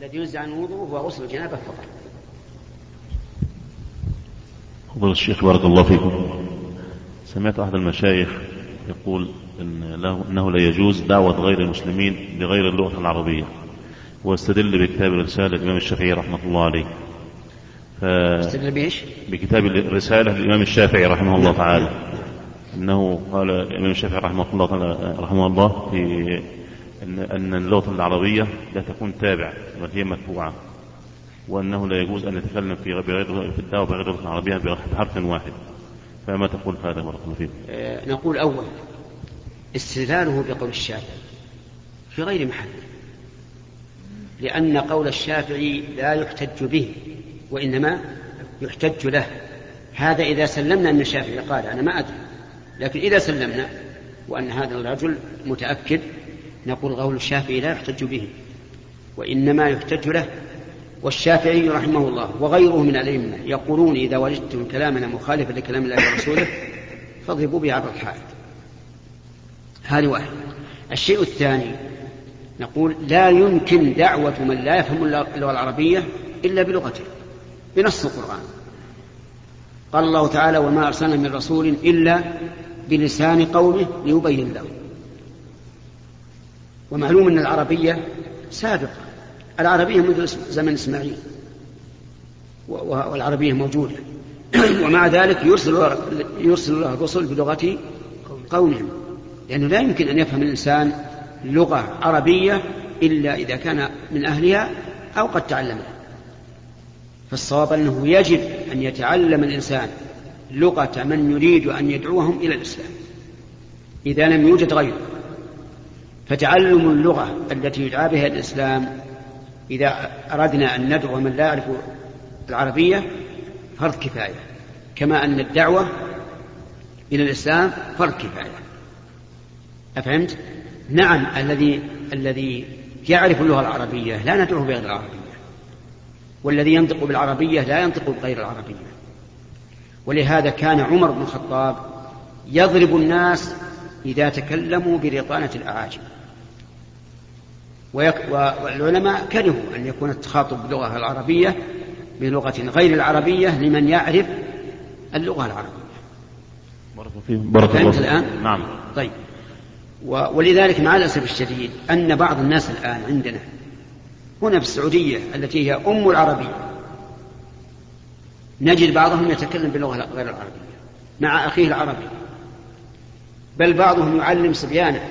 الذي ينزع عن الوضوء هو غسل الجنابة فقط. فضل الشيخ بارك الله فيكم. سمعت أحد المشايخ يقول إن له أنه لا يجوز دعوة غير المسلمين بغير اللغة العربية. واستدل بكتاب الرسالة الإمام الشافعي رحمة الله عليه. ف... استدل بإيش؟ بكتاب الرسالة للإمام الشافعي رحمه الله تعالى. أنه قال الإمام الشافعي رحمه الله رحمه الله في أن أن اللغة العربية لا تكون تابع بل هي متبوعة وأنه لا يجوز أن نتكلم في بغير في الدعوة بغير اللغة العربية بحرف واحد. فما تقول في هذا بارك الله فيك؟ آه، نقول أول استدلاله بقول الشافعي في غير محل لأن قول الشافعي لا يحتج به وإنما يحتج له. هذا إذا سلمنا أن الشافعي قال أنا ما أدري لكن إذا سلمنا وأن هذا الرجل متأكد نقول قول الشافعي لا يحتج به وإنما يحتج له والشافعي رحمه الله وغيره من الأئمة يقولون إذا وجدتم كلامنا مخالفا لكلام الله ورسوله فاضربوا به عبر الحائط. هذه واحد. الشيء الثاني نقول لا يمكن دعوة من لا يفهم اللغة العربية إلا بلغته بنص القرآن. قال الله تعالى وما أرسلنا من رسول إلا بلسان قومه ليبين له ومعلوم أن العربية سابقة. العربية منذ زمن إسماعيل. والعربية موجودة. ومع ذلك يرسل يرسل الله الرسل بلغة قومهم. لأنه لا يمكن أن يفهم الإنسان لغة عربية إلا إذا كان من أهلها أو قد تعلمها. فالصواب أنه يجب أن يتعلم الإنسان لغة من يريد أن يدعوهم إلى الإسلام. إذا لم يوجد غيره. فتعلم اللغة التي يدعى بها الإسلام. إذا أردنا أن ندعو من لا يعرف العربية فرض كفاية. كما أن الدعوة إلى الإسلام فرض كفاية. أفهمت؟ نعم الذي الذي يعرف اللغة العربية لا ندعوه بغير العربية. والذي ينطق بالعربية لا ينطق بغير العربية. ولهذا كان عمر بن الخطاب يضرب الناس إذا تكلموا برطانة الأعاجم. والعلماء كرهوا أن يكون التخاطب باللغة العربية بلغة غير العربية لمن يعرف اللغة العربية. بارك الله بارك الله الآن؟ نعم. طيب. ولذلك مع الأسف الشديد أن بعض الناس الآن عندنا هنا في السعودية التي هي أم العربية نجد بعضهم يتكلم باللغة غير العربية مع أخيه العربي بل بعضهم يعلم صبيانه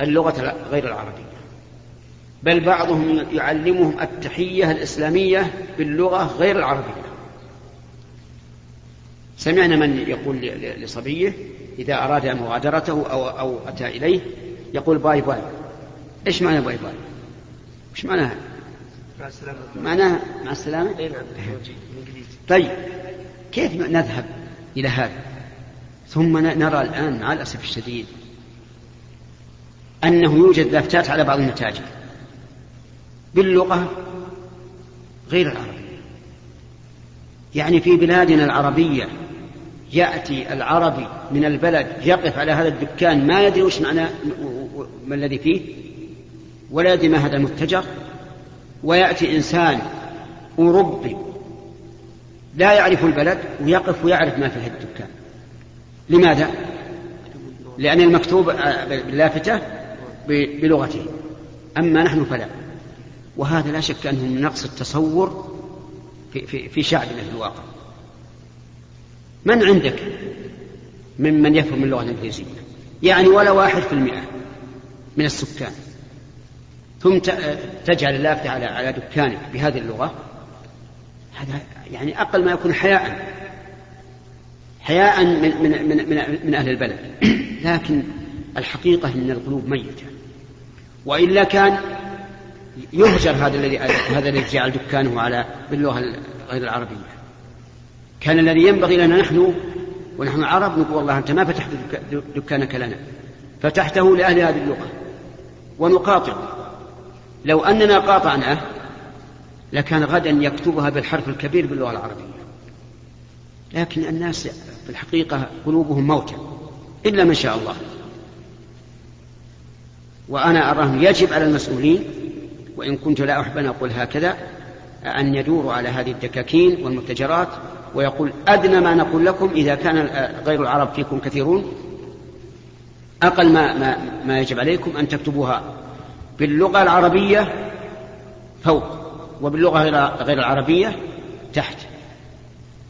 اللغة غير العربية. بل بعضهم يعلمهم التحية الإسلامية باللغة غير العربية. سمعنا من يقول لصبيه إذا أراد مغادرته أو, أو أتى إليه يقول bye bye. إيش معنى bye bye؟ إيش معناها مع السلامة. معناها مع السلامة؟ اي نعم طيب كيف نذهب إلى هذا؟ ثم نرى الآن مع الأسف الشديد أنه يوجد لافتات على بعض المتاجر. باللغة غير العربية. يعني في بلادنا العربية يأتي العربي من البلد يقف على هذا الدكان ما يدري وش معنى ما الذي فيه ولا يدري ما هذا المتجر ويأتي إنسان أوروبي لا يعرف البلد ويقف ويعرف ما في هذا الدكان لماذا؟ لأن المكتوب باللافتة بلغته. أما نحن فلا. وهذا لا شك أنه من نقص التصور في, في, في شعبنا في الواقع. من عندك ممن يفهم اللغة الإنجليزية؟ يعني ولا واحد في المئة من السكان. ثم تجعل اللافتة على على دكانك بهذه اللغة. هذا يعني أقل ما يكون حياء. حياء من من من من, من أهل البلد. لكن الحقيقة أن القلوب ميتة. وإلا كان يهجر هذا الذي هذا الذي جعل دكانه على باللغة غير العربية. كان الذي ينبغي لنا نحن ونحن عرب نقول والله أنت ما فتحت دكانك لنا. فتحته لأهل هذه اللغة. ونقاطع. لو أننا قاطعناه لكان غدا يكتبها بالحرف الكبير باللغة العربية. لكن الناس في الحقيقة قلوبهم موتى. إلا من شاء الله. وأنا أراه يجب على المسؤولين وإن كنت لا أحب أن أقول هكذا أن يدور على هذه الدكاكين والمتجرات ويقول أدنى ما نقول لكم إذا كان غير العرب فيكم كثيرون. أقل ما, ما, ما يجب عليكم أن تكتبوها باللغة العربية فوق وباللغة غير العربية تحت.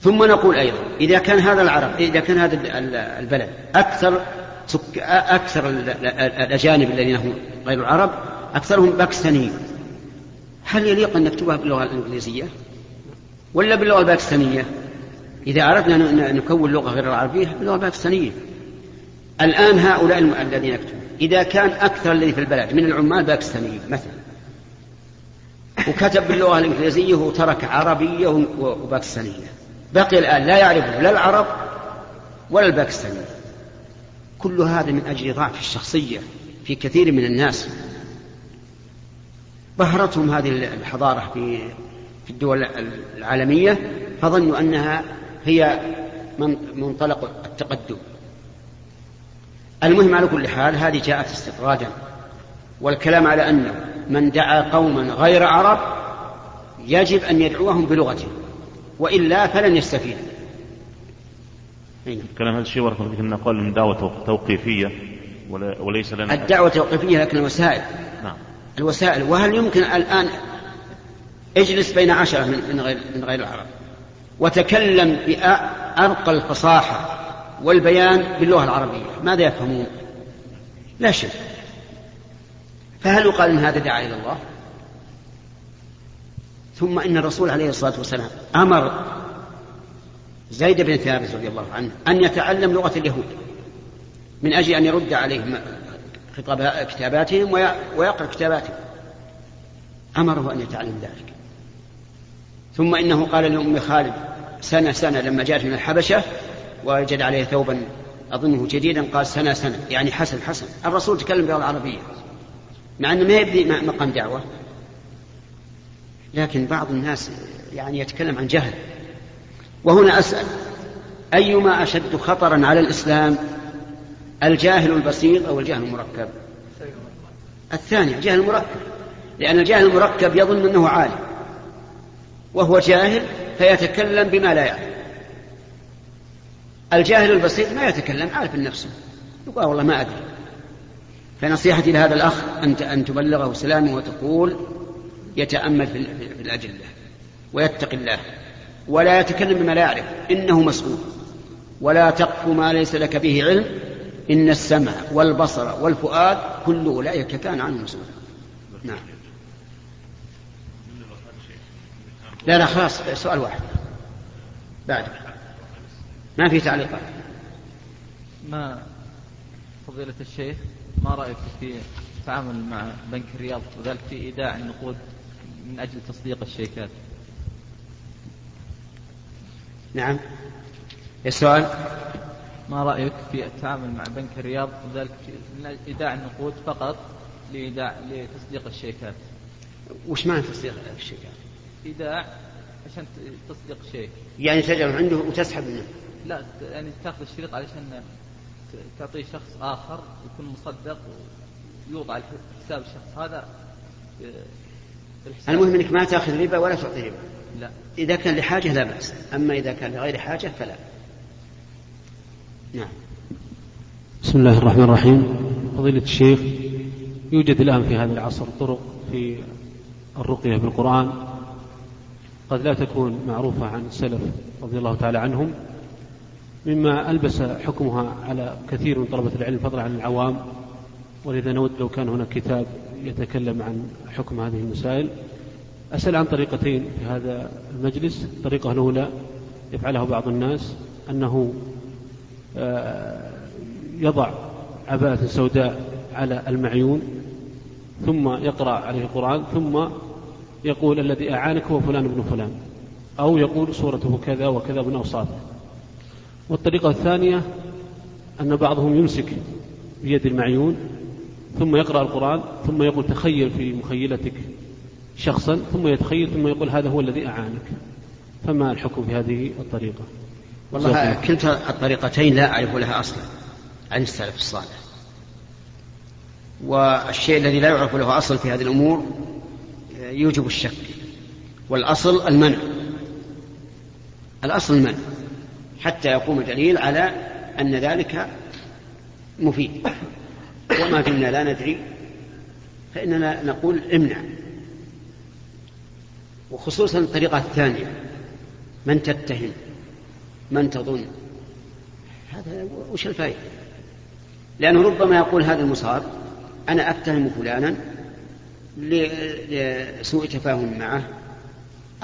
ثم نقول أيضا إذا كان هذا العرب إذا كان هذا البلد أكثر أكثر الأجانب الذين هم غير العرب أكثرهم باكستانيين. هل يليق أن نكتبها باللغة الإنجليزية ولا باللغة الباكستانية؟ إذا أردنا أن نكون لغة غير العربية باللغة الباكستانية. الآن هؤلاء الذين يكتبون إذا كان أكثر الذي في البلد من العمال باكستانيين مثلا وكتب باللغة الإنجليزية وترك عربية وباكستانية. بقي الآن لا يعرفه لا العرب ولا الباكستانيين. كل هذا من أجل ضعف الشخصية في كثير من الناس. بهرتهم هذه الحضارة في في الدول العالمية فظنوا أنها هي منطلق التقدم. المهم على كل حال هذه جاءت استطرادا والكلام على أنه من دعا قوما غير عرب يجب أن يدعوهم بلغتهم وإلا فلن يستفيد. كلام هذا الشيء ورد أن قال من دعوة توقيفية وليس لنا الدعوة توقيفية لكن الوسائل. نعم. الوسائل وهل يمكن الآن اجلس بين عشرة من غير من غير العرب وتكلم بأرقى الفصاحة والبيان باللغة العربية ماذا يفهمون؟ لا شيء فهل يقال إن هذا دعا إلى الله؟ ثم إن الرسول عليه الصلاة والسلام أمر زيد بن ثابت رضي الله عنه أن يتعلم لغة اليهود من أجل أن يرد عليهم خطاب كتاباتهم ويقرأ كتاباتهم. أمره أن يتعلم ذلك. ثم إنه قال لأم خالد سنة سنة لما جاءت من الحبشة ووجد عليه ثوبا أظنه جديدا قال سنة سنة يعني حسن حسن. الرسول تكلم باللغة العربيه مع إنه ما يبدي مقام دعوة. لكن بعض الناس يعني يتكلم عن جهل. وهنا أسأل أيما أشد خطرا على الإسلام؟ الجاهل البسيط أو الجاهل المركب. الثاني الجاهل المركب. لأن الجاهل المركب يظن أنه عالم. وهو جاهل فيتكلم بما لا يعلم. الجاهل البسيط ما يتكلم عارف نفسه يقول والله ما أدري. فنصيحتي لهذا الأخ أن أن تبلغه سلامه وتقول يتأمل في الأجلة. ويتقي الله. ولا يتكلم بما لا يعرف. إنه مسؤول. ولا تقف ما ليس لك به علم إن السمع والبصر والفؤاد كل أولئك كان عنه مسؤولا. نعم. لا لا خلاص سؤال واحد. بعد. ما في تعليقات؟ ما فضيلة الشيخ ما رأيك في التعامل مع بنك الرياض وذلك في إيداع النقود من أجل تصديق الشيكات؟ نعم. السؤال ما رأيك في التعامل مع بنك الرياض وذلك في إيداع النقود فقط لإيداع لتصديق الشيكات؟ وش معنى تصديق الشيكات؟ إيداع عشان تصديق شيك. يعني تجعل عنده وتسحب منه. لا يعني تأخذ الشريط علشان تعطيه شخص آخر يكون مصدق ويوضع حساب الشخص هذا المهم إنك ما تأخذ ربا ولا تعطي ربا. لا. إذا كان لحاجة لا بأس. أما إذا كان لغير حاجة فلا. نعم. بسم الله الرحمن الرحيم. فضيلة الشيخ يوجد الآن في هذا العصر طرق في الرقية بالقرآن قد لا تكون معروفة عن السلف رضي الله تعالى عنهم مما ألبس حكمها على كثير من طلبة العلم فضلا عن العوام. ولذا نود لو كان هناك كتاب يتكلم عن حكم هذه المسائل. أسأل عن طريقتين في هذا المجلس. الطريقة الأولى يفعلها بعض الناس أنه يضع عباءة سوداء على المعيون ثم يقرأ عليه القرآن ثم يقول الذي أعانك هو فلان بن فلان أو يقول صورته كذا وكذا من أوصافه. والطريقة الثانية أن بعضهم يمسك بيد المعيون ثم يقرأ القرآن ثم يقول تخيل في مخيلتك شخصا ثم يتخيل ثم يقول هذا هو الذي أعانك. فما الحكم في هذه الطريقة؟ والله كلتا الطريقتين لا أعرف لها أصلا عن السلف الصالح. والشيء الذي لا يعرف له أصل في هذه الأمور يوجب الشك. والأصل المنع. الأصل المنع. حتى يقوم دليل على أن ذلك مفيد. وما دمنا لا ندري فإننا نقول امنع. وخصوصا الطريقة الثانية من تتهم. من تظن؟ هذا وش الفائدة لأنه ربما يقول هذا المصاب أنا أتهم فلانا لسوء تفاهم معه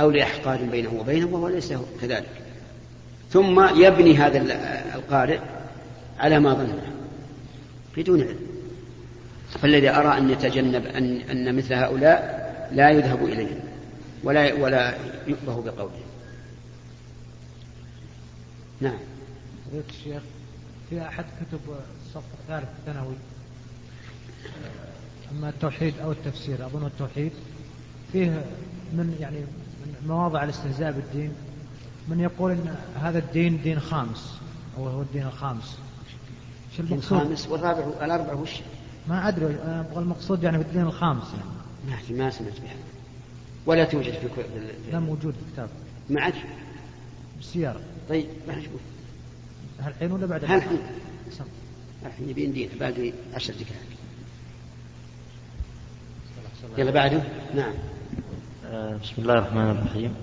أو لإحقاد بينه وبينه وهو ليس كذلك. ثم يبني هذا القارئ على ما ظنه بدون علم. فالذي أرى أن يتجنب أن, أن مثل هؤلاء لا يذهب إليهم ولا ولا يؤبه بقوله. نعم. فضيلة الشيخ في أحد كتب الصف الثالث الثانوي أما التوحيد أو التفسير أظن التوحيد فيه من يعني من مواضع الاستهزاء بالدين من يقول أن هذا الدين دين خامس أو هو الدين الخامس. شو المقصود؟ الخامس والرابع الأربع وش؟ ما أدري أنا أبغى المقصود يعني في الدين الخامس يعني. ما ما سمعت بها. ولا توجد في لا موجود في الكتاب. معك بالسيارة طيب ما نشوف هل الحين ولا بعد الحين؟ الحين يبين دين باقي عشر دقائق. يلا بعده. نعم. آه، بسم الله الرحمن الرحيم.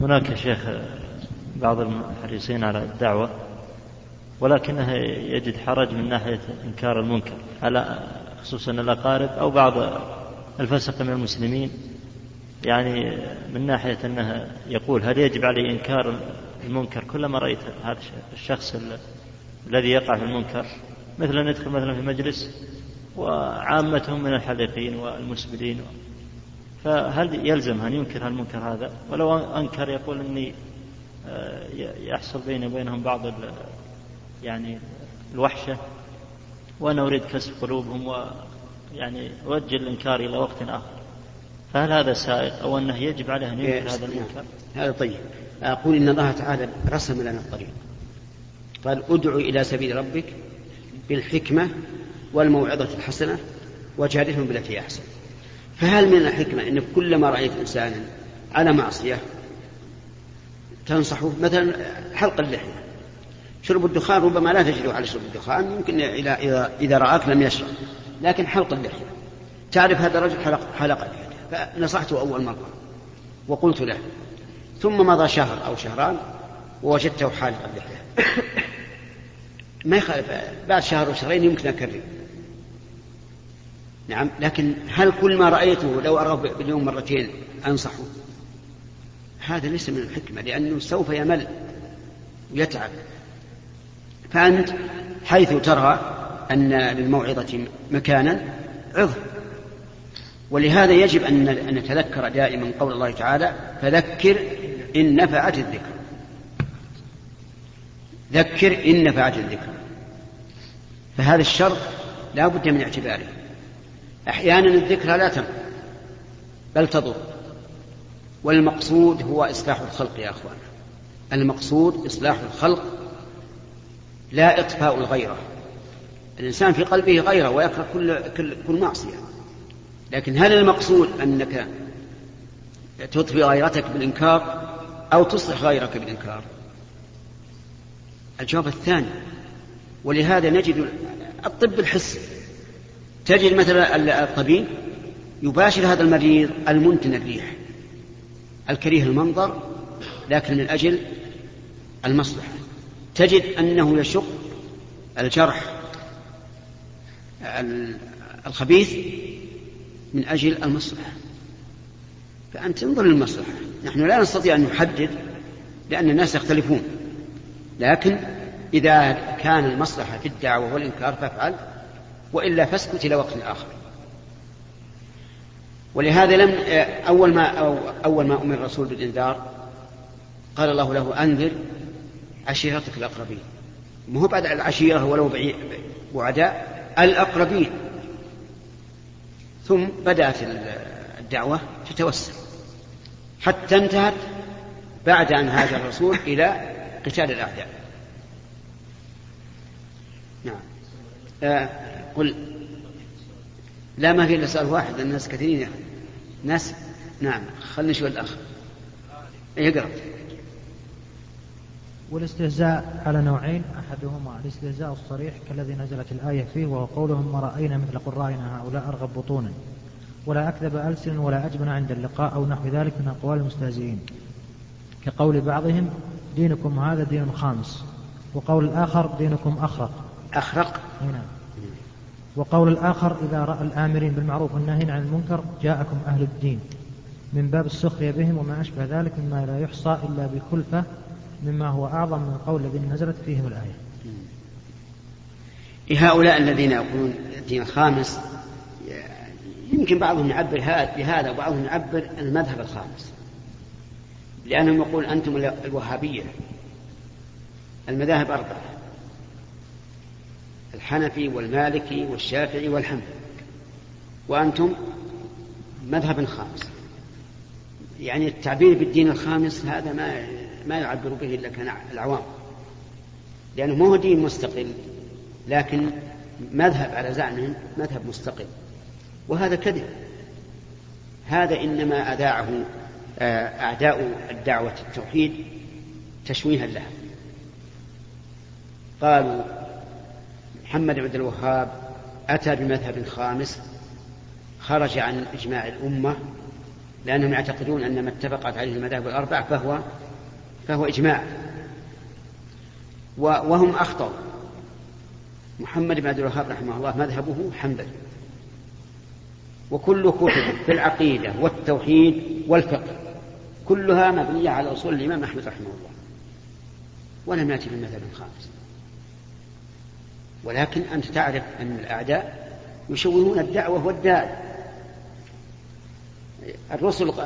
هناك شيخ بعض الحريصين على الدعوة ولكنه يجد حرج من ناحية إنكار المنكر على خصوصا الأقارب أو بعض الفسق من المسلمين. يعني من ناحية أنه يقول هل يجب عليه إنكار المنكر. كلما رأيت هذا الشخص الذي يقع في المنكر مثل أن يدخل مثلا في مجلس وعامتهم من الحلقين والمسبلين فهل يلزم أن ينكر المنكر هذا؟ ولو أنكر يقول أني آه، يحصل بيني وبينهم بعض يعني الوحشة وأنا أريد كسب قلوبهم ويعني أوجه الإنكار إلى وقت آخر. فهل هذا سائق أو أنه يجب عليه أن ينكر هذا المنكر؟ هذا طيب. أقول إن الله تعالى رسم لنا الطريق. قال ادع إلى سبيل ربك بالحكمة والموعظة الحسنة وجادلهم بالتي أحسن. فهل من الحكمة أن كلما رأيت إنسانا على معصية تنصحه؟ مثلا حلق اللحية شرب الدخان ربما لا تجده على شرب الدخان يمكن إذا إذا رآك لم يشرب لكن حلق اللحية تعرف هذا الرجل حلق حلق اللحية فنصحته أول مرة وقلت له ثم مضى شهر أو شهران ووجدته حالق اللحية ما يخالف بعد شهر وشهرين يمكن أكرر نعم لكن هل كل ما رأيته لو أراه باليوم مرتين أنصحه؟ هذا ليس من الحكمة لأنه سوف يمل ويتعب. فأنت حيث ترى أن للموعظة مكانا عظ. ولهذا يجب أن نتذكر دائما قول الله تعالى فذكر إن نفعت الذكر. ذكر إن نفعت الذكر. فهذا الشرط لا بد من اعتباره. أحيانا الذكرى لا تنفع بل تضر. والمقصود هو إصلاح الخلق يا أخوان. المقصود إصلاح الخلق لا إطفاء الغيرة. الإنسان في قلبه غيرة ويكره كل, كل, كل معصية. لكن هل المقصود أنك تطفي غيرتك بالإنكار أو تصلح غيرك بالإنكار؟ الجواب الثاني ولهذا نجد الطب الحسي تجد مثلا الطبيب يباشر هذا المريض المنتن الريح الكريه المنظر لكن من أجل المصلحة. تجد أنه يشق الجرح الخبيث من أجل المصلحة. فأنت انظر للمصلحة. نحن لا نستطيع أن نحدد لأن الناس يختلفون. لكن إذا كان المصلحة في الدعوة والإنكار فافعل وإلا فاسكت إلى وقت آخر. ولهذا لم أول ما أو أول ما أمر الرسول بالإنذار قال الله له أنذر عشيرتك الأقربين. ما هو بعد العشيرة ولو بعداء الأقربين. ثم بدأت الدعوة تتوسع حتى انتهت بعد أن هاجر الرسول إلى قتال الأعداء. نعم. آه قل. لا ما في إلا سؤال واحد الناس كثيرين. ناس؟ نعم. خلنا نشوف الأخ يقرأ والاستهزاء على نوعين أحدهما الاستهزاء الصريح كالذي نزلت الآية فيه وهو قولهم ما رأينا مثل قرائنا هؤلاء أرغب بطونا ولا أكذب ألسن ولا أجبن عند اللقاء أو نحو ذلك من أقوال المستهزئين. كقول بعضهم دينكم هذا دين خامس وقول الآخر دينكم أخرق أخرق؟ هنا وقول الآخر إذا رأى الآمرين بالمعروف والناهين عن المنكر جاءكم أهل الدين من باب السخرية بهم وما أشبه ذلك مما لا يحصى إلا بكلفة مما هو أعظم من القول الذين نزلت فيهم الآية. هؤلاء الذين يقولون الدين الخامس يمكن بعضهم يعبر بهذا وبعضهم يعبر المذهب الخامس. لأنهم يقول أنتم الوهابية المذاهب أربعة الحنفي والمالكي والشافعي والحنبلي وأنتم مذهب خامس. يعني التعبير بالدين الخامس هذا ما ما يعبر به إلا العوام. لأنه ما هو دين مستقل لكن مذهب على زعمهم مذهب مستقل. وهذا كذب. هذا إنما أذاعه آه، أعداء الدعوة التوحيد تشويها لها. قالوا محمد عبد الوهاب أتى بمذهب خامس خرج عن إجماع الأمة لأنهم يعتقدون أن ما اتفقت عليه المذاهب الأربع فهو فهو إجماع. وهم أخطأوا. محمد بن عبد الوهاب رحمه الله مذهبه حنبلي وكل كتب في العقيدة والتوحيد والفقه كلها مبنية على أصول الإمام أحمد رحمه الله. ولم يأتي بالمذهب الخامس ولكن أنت تعرف أن الأعداء يشوهون الدعوة والداعي الرسل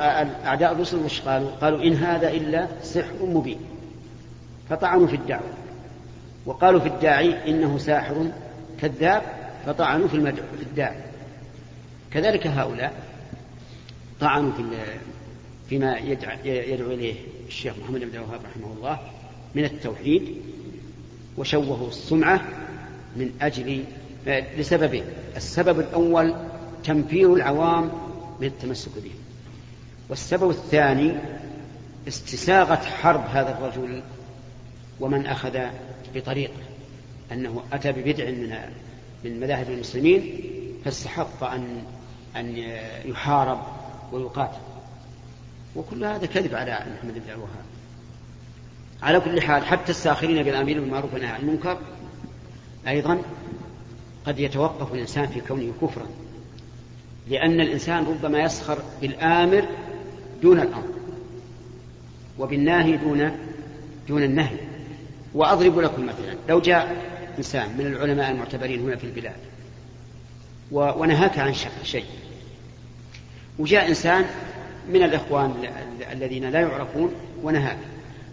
أعداء الرسل وش قالوا؟ قالوا إن هذا إلا سحر مبين. فطعنوا في الدعوة وقالوا في الداعي إنه ساحر كذاب فطعنوا في المدعو في الداعي. كذلك هؤلاء طعنوا في فيما يدعو إليه الشيخ محمد بن الوهاب رحمه الله من التوحيد وشوهوا السمعة من أجل لسببين. السبب الأول تنفير العوام من التمسك به. والسبب الثاني استساغة حرب هذا الرجل ومن أخذ بطريقه أنه أتى ببدع من من مذاهب المسلمين فاستحق أن أن يحارب ويقاتل. وكل هذا كذب على محمد بن الوهاب. على كل حال حتى الساخرين بالأمير بالمعروف والنهي عن المنكر أيضا قد يتوقف الإنسان في كونه كفرا. لأن الإنسان ربما يسخر بالآمر دون الأمر وبالناهي دون دون النهي. وأضرب لكم مثلا لو جاء إنسان من العلماء المعتبرين هنا في البلاد ونهاك عن شيء وجاء إنسان من الإخوان الذين لا يعرفون ونهاك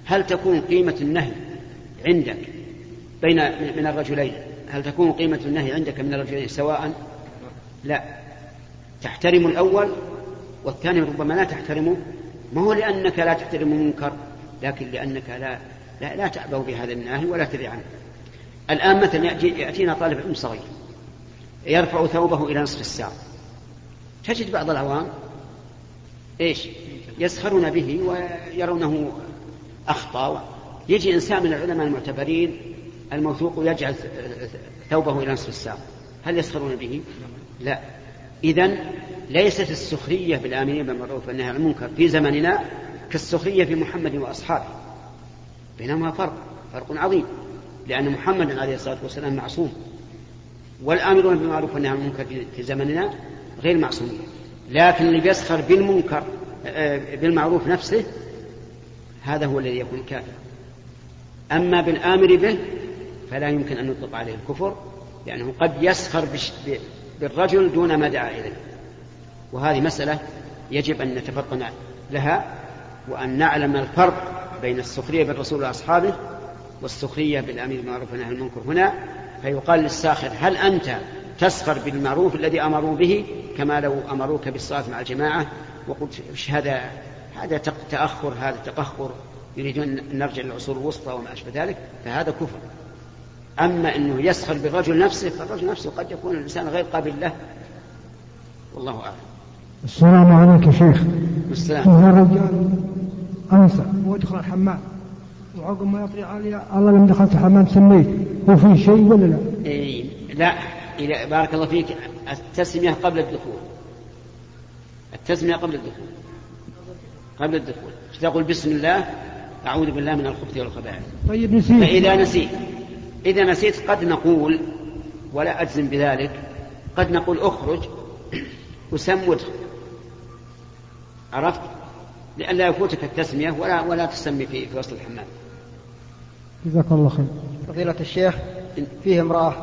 هل تكون قيمة النهي عندك بين من الرجلين؟ هل تكون قيمة النهي عندك من الرجلين سواء؟ لا. تحترم الأول والثاني ربما لا تحترمه. ما هو لأنك لا تحترم المنكر لكن لأنك لا لا, لا تعبأ بهذا النهي ولا تدري عنه. الآن مثلا يأتينا طالب علم صغير يرفع ثوبه إلى نصف الساق. تجد بعض العوام إيش؟ يسخرون به ويرونه أخطأ. يجي إنسان من العلماء المعتبرين الموثوق يجعل ثوبه إلى نصف الساق. هل يسخرون به؟ لا. اذا ليست السخرية بالآمرين بالمعروف والنهي عن المنكر في زمننا كالسخرية في محمد وأصحابه. بينهما فرق فرق عظيم لأن محمد عليه الصلاة والسلام معصوم. والآمرون بالمعروف والنهي عن المنكر في زمننا غير معصومين. لكن اللي بيسخر بالمنكر آه، بالمعروف نفسه هذا هو الذي يكون كافرا أما بالآمر به فلا يمكن أن يطلق عليه الكفر لأنه قد يسخر بالرجل دون ما دعا إليه. وهذه مسألة يجب أن نتفطن لها وأن نعلم الفرق بين السخرية بالرسول وأصحابه والسخرية بالأمير بالمعروف والنهي عن المنكر هنا فيقال للساخر هل أنت تسخر بالمعروف الذي أمروا به كما لو أمروك بالصلاة مع الجماعة؟ وقلت هذا؟ هذا تأخر هذا تقهقر يريدون أن نرجع للعصور الوسطى وما أشبه ذلك؟ فهذا كفر. أما أنه يسخر بالرجل نفسه فالرجل نفسه قد يكون الإنسان غير قابل له. والله أعلم. السلام عليك يا شيخ. السلام. فيه رجال أنسى. ويدخل الحمام. وعقب ما يطري علي الله لما دخلت الحمام سميت. هو في شيء ولا لا؟ إيه لا. إذا بارك الله فيك. التسمية قبل الدخول. التسمية قبل الدخول. قبل الدخول. تقول؟ بسم الله. أعوذ بالله من الخبث والخبائث. طيب نسيت. فإذا نسيت. إذا نسيت قد نقول ولا أجزم بذلك قد نقول أخرج وسم وادخل عرفت؟ لئلا يفوتك التسمية ولا ولا تسمي في, في وسط الحمام. جزاك الله خير. فضيلة الشيخ فيه امرأة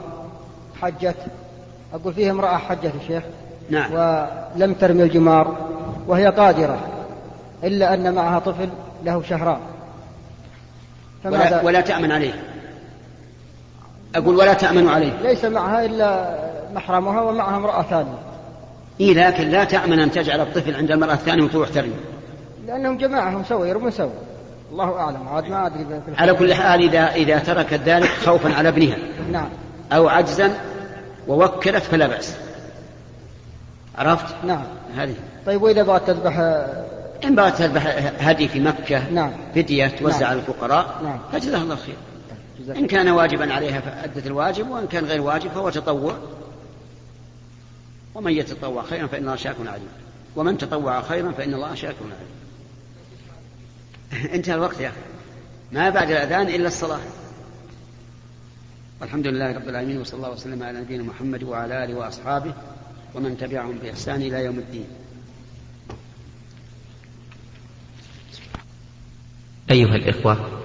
حجت أقول فيه امرأة حجت يا شيخ نعم. ولم ترمي الجمار وهي قادرة إلا أن معها طفل له شهران. ولا, ولا تأمن عليه. أقول ولا تأمن عليه. ليس معها إلا محرمها ومعها امرأة ثانية. إيه لكن لا تأمن أن تجعل الطفل عند المرأة الثانية وتروح ترمي. لأنهم جماعة هم سوى يرمون سوى الله أعلم عاد ما أدري على كل حال إذا إذا تركت ذلك خوفا على ابنها. نعم. أو عجزا ووكلت فلا بأس. عرفت؟ نعم. هذه. طيب وإذا بغت تذبح؟ إن بغت تذبح هدي في مكة نعم. فدية توزع نعم. على الفقراء نعم. فجزاها الله خير. إن كان واجبا عليها فأدت الواجب وإن كان غير واجب فهو تطوع. ومن يتطوع خيرا فإن الله شاكر عليم. ومن تطوع خيرا فإن الله شاكر عليم. انتهى الوقت يا أخي. ما بعد الأذان إلا الصلاة. والحمد لله رب العالمين وصلى الله وسلم على نبينا محمد وعلى آله وأصحابه ومن تبعهم بإحسان إلى يوم الدين. أيها الإخوة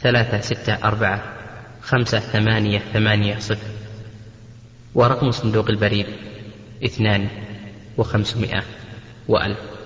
ثلاثة ستة أربعة خمسة ثمانية ثمانية صفر. ورقم صندوق البريد اثنان وخمسمائة وألف.